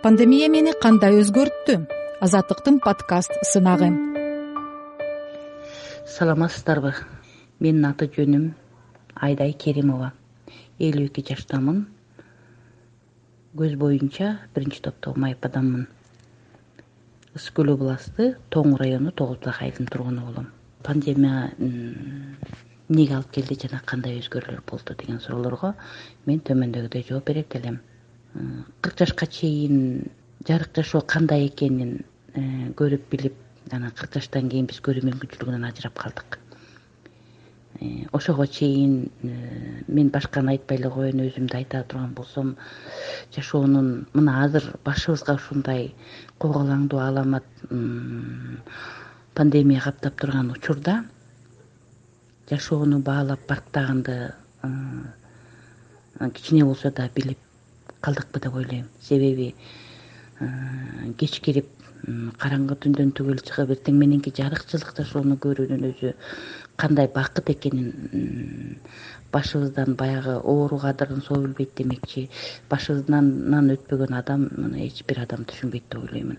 пандемия мени кандай өзгөрттү? Азаттыктын подкаст сынагы. Саламатсыздарбы? Менин аты жөнүм айдай керимова. элүү эки жаштамын. Көз боюнча биринчи топтогу майып адаммын. Ысык көл областы тоң району тогуз булак айылынын тургуну болом. Пандемия эмнеге алып келди жана кандай өзгөрүүлөр болду деген суроолорго мен төмөндөгүдөй жооп берет элем кырк жашка чейин жарык жашоо кандай экенин э, көрүп билип анан кырк жаштан кийин биз көрүү мүмкүнчүлүгүнөн ажырап калдык. Э, ошого чейин э, мен башканы айтпай эле коеюн өзүмдү айта турган болсом жашоонун мына азыр башыбызга ушундай коголаңдуу аламат пандемия каптап турган учурда жашоону баалап барктаганды кичине болсо да билип калдыкпы деп ойлойм. Себеби кеч кирип караңгы түндөн түгөл чыгып эртең мененки жарыкчылык жашоону көрүүнүн өзү кандай бакыт экенин башыбыздан баягы оору кадырын соо билбейт демекчи башыбызданан өтпөгөн адам эч бир адам түшүнбөйт деп ойлоймун.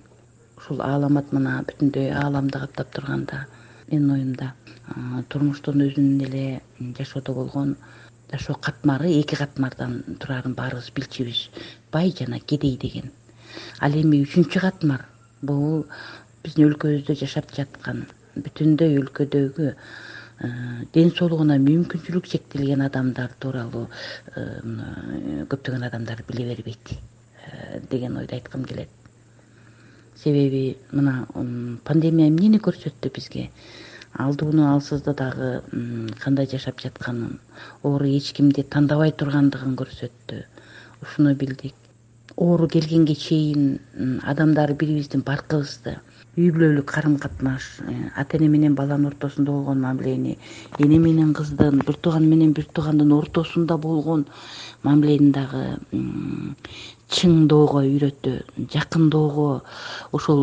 Ушул аламат мына бүтүндөй ааламды каптап турганда менин оюмда турмуштун өзүнүн эле жашоодо болгон жашоо катмары эки катмардан турарын баарыбыз билчүбүз. Бай жана кедей деген. Ал эми үчүнчү катмар бул биздин өлкөбүздө жашап жаткан бүтүндөй өлкөдөгү э, ден соолугуна мүмкүнчүлүк чектелген адамдар тууралуу э, көптөгөн адамдар биле бербейт э, деген ойду айткым келет. Себеби мына пандемия эмнени көрсөттү бизге алдууну алсызды дагы кандай жашап жатканын оору эч кимди тандабай тургандыгын көрсөттү. Ушуну билдик. Оору келгенге чейин адамдар бири биздин баркыбызды үй бүлөлүк карым катнаш э, ата эне менен баланын ортосунда болгон мамилени эне менен кыздын бир тууган менен бир туугандын ортосунда болгон мамилени дагы чыңдоого үйрөттү жакындоого ошол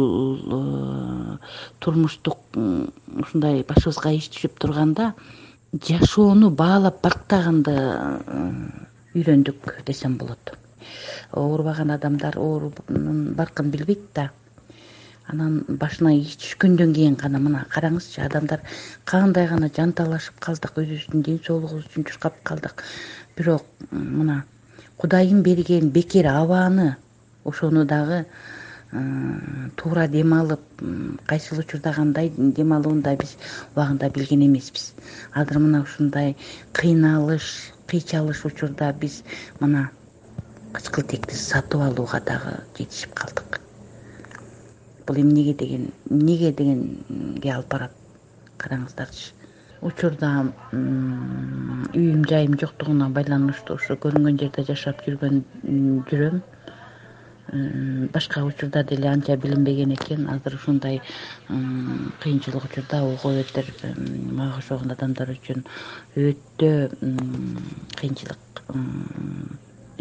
э, турмуштук ушундай башыбызга иш түшүп турганда жашоону баалап барктаганды үйрөндүк десем болот. Оорубаган адамдар оорунун баркын билбейт да анан башына иш түшкөндөн кийин гана мына караңызчы адамдар кандай гана жанталашып калдык өзүбүздүн ден соолугубуз үчүн чуркап калдык. Бирок мына кудайым берген бекер абаны ошону дагы туура дем алып кайсыл учурда кандай дем алууну да биз убагында билген эмеспиз. Азыр мына ушундай кыйналыш кыйчалыш учурда биз мына кычкылтекти сатып алууга дагы жетишип калдык бул эмнеге деген эмнеге дегенге алып барат караңыздарчы. Учурда үйүм жайым жоктугуна байланыштуу ушу көрүнгөн жерде жашап жүргөн жүрөм. Башка учурда деле анча билинбеген экен. Азыр ушундай кыйынчылык учурда ого бетер мага окшогон адамдар үчүн өтө кыйынчылык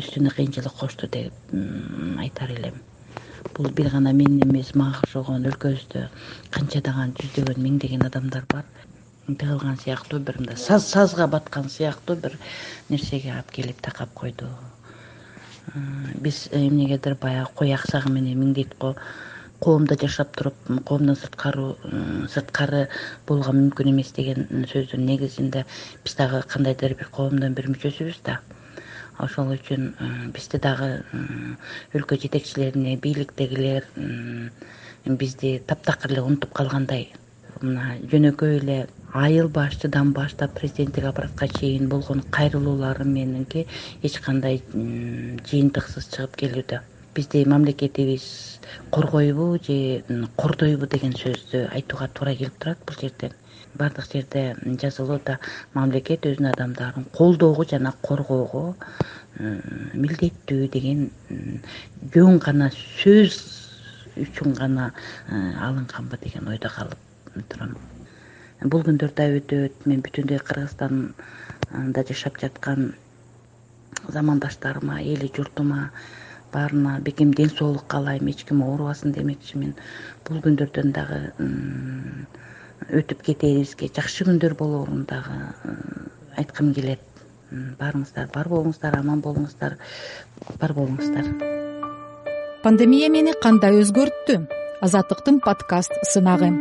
үстүнө кыйынчылык кошту деп айтар элем бул бир гана мен эмес мага окшогон өлкөбүздө канчадаган жүздөгөн миңдеген адамдар бар. Тыгылган сыяктуу бир мындай сазга баткан сыяктуу бир нерсеге алып келип такап койду. Биз эмнегедир баягы кой аксагы менен миңдейт го коомдо жашап туруп коомдон сырткары сырткары болууга мүмкүн эмес деген сөздүн негизинде биз дагы кандайдыр бир коомдун бир мүчөсүбүз да ошол үчүн бизди дагы өлкө жетекчилерине бийликтегилер бизди таптакыр эле унутуп калгандай. Мына жөнөкөй эле айыл башчыдан баштап президенттик аппаратка чейин болгон кайрылуулары мененки эч кандай жыйынтыксыз чыгып келүүдө бизди мамлекетибиз коргойбу же кордойбу деген сөздү айтууга туура келип турат бул жерден. Баардык жерде жазылуу да мамлекет өзүнүн адамдарын колдоого жана коргоого милдеттүү деген жөн гана сөз үчүн гана алынганбы деген ойдо калып турам. Бул күндөр да өтөт мен бүтүндөй кыргызстанда жашап жаткан замандаштарыма эли журтума баарына бекем ден соолук каалайм эч ким оорубасын демекчимин бул күндөрдөн дагы өтүп кетээрибизге жакшы күндөр болоорун дагы айткым келет. Баарыңыздар бар болуңуздар аман болуңуздар бар болуңуздар. Пандемия мени кандай өзгөрттү? Азаттыктын подкаст сынагы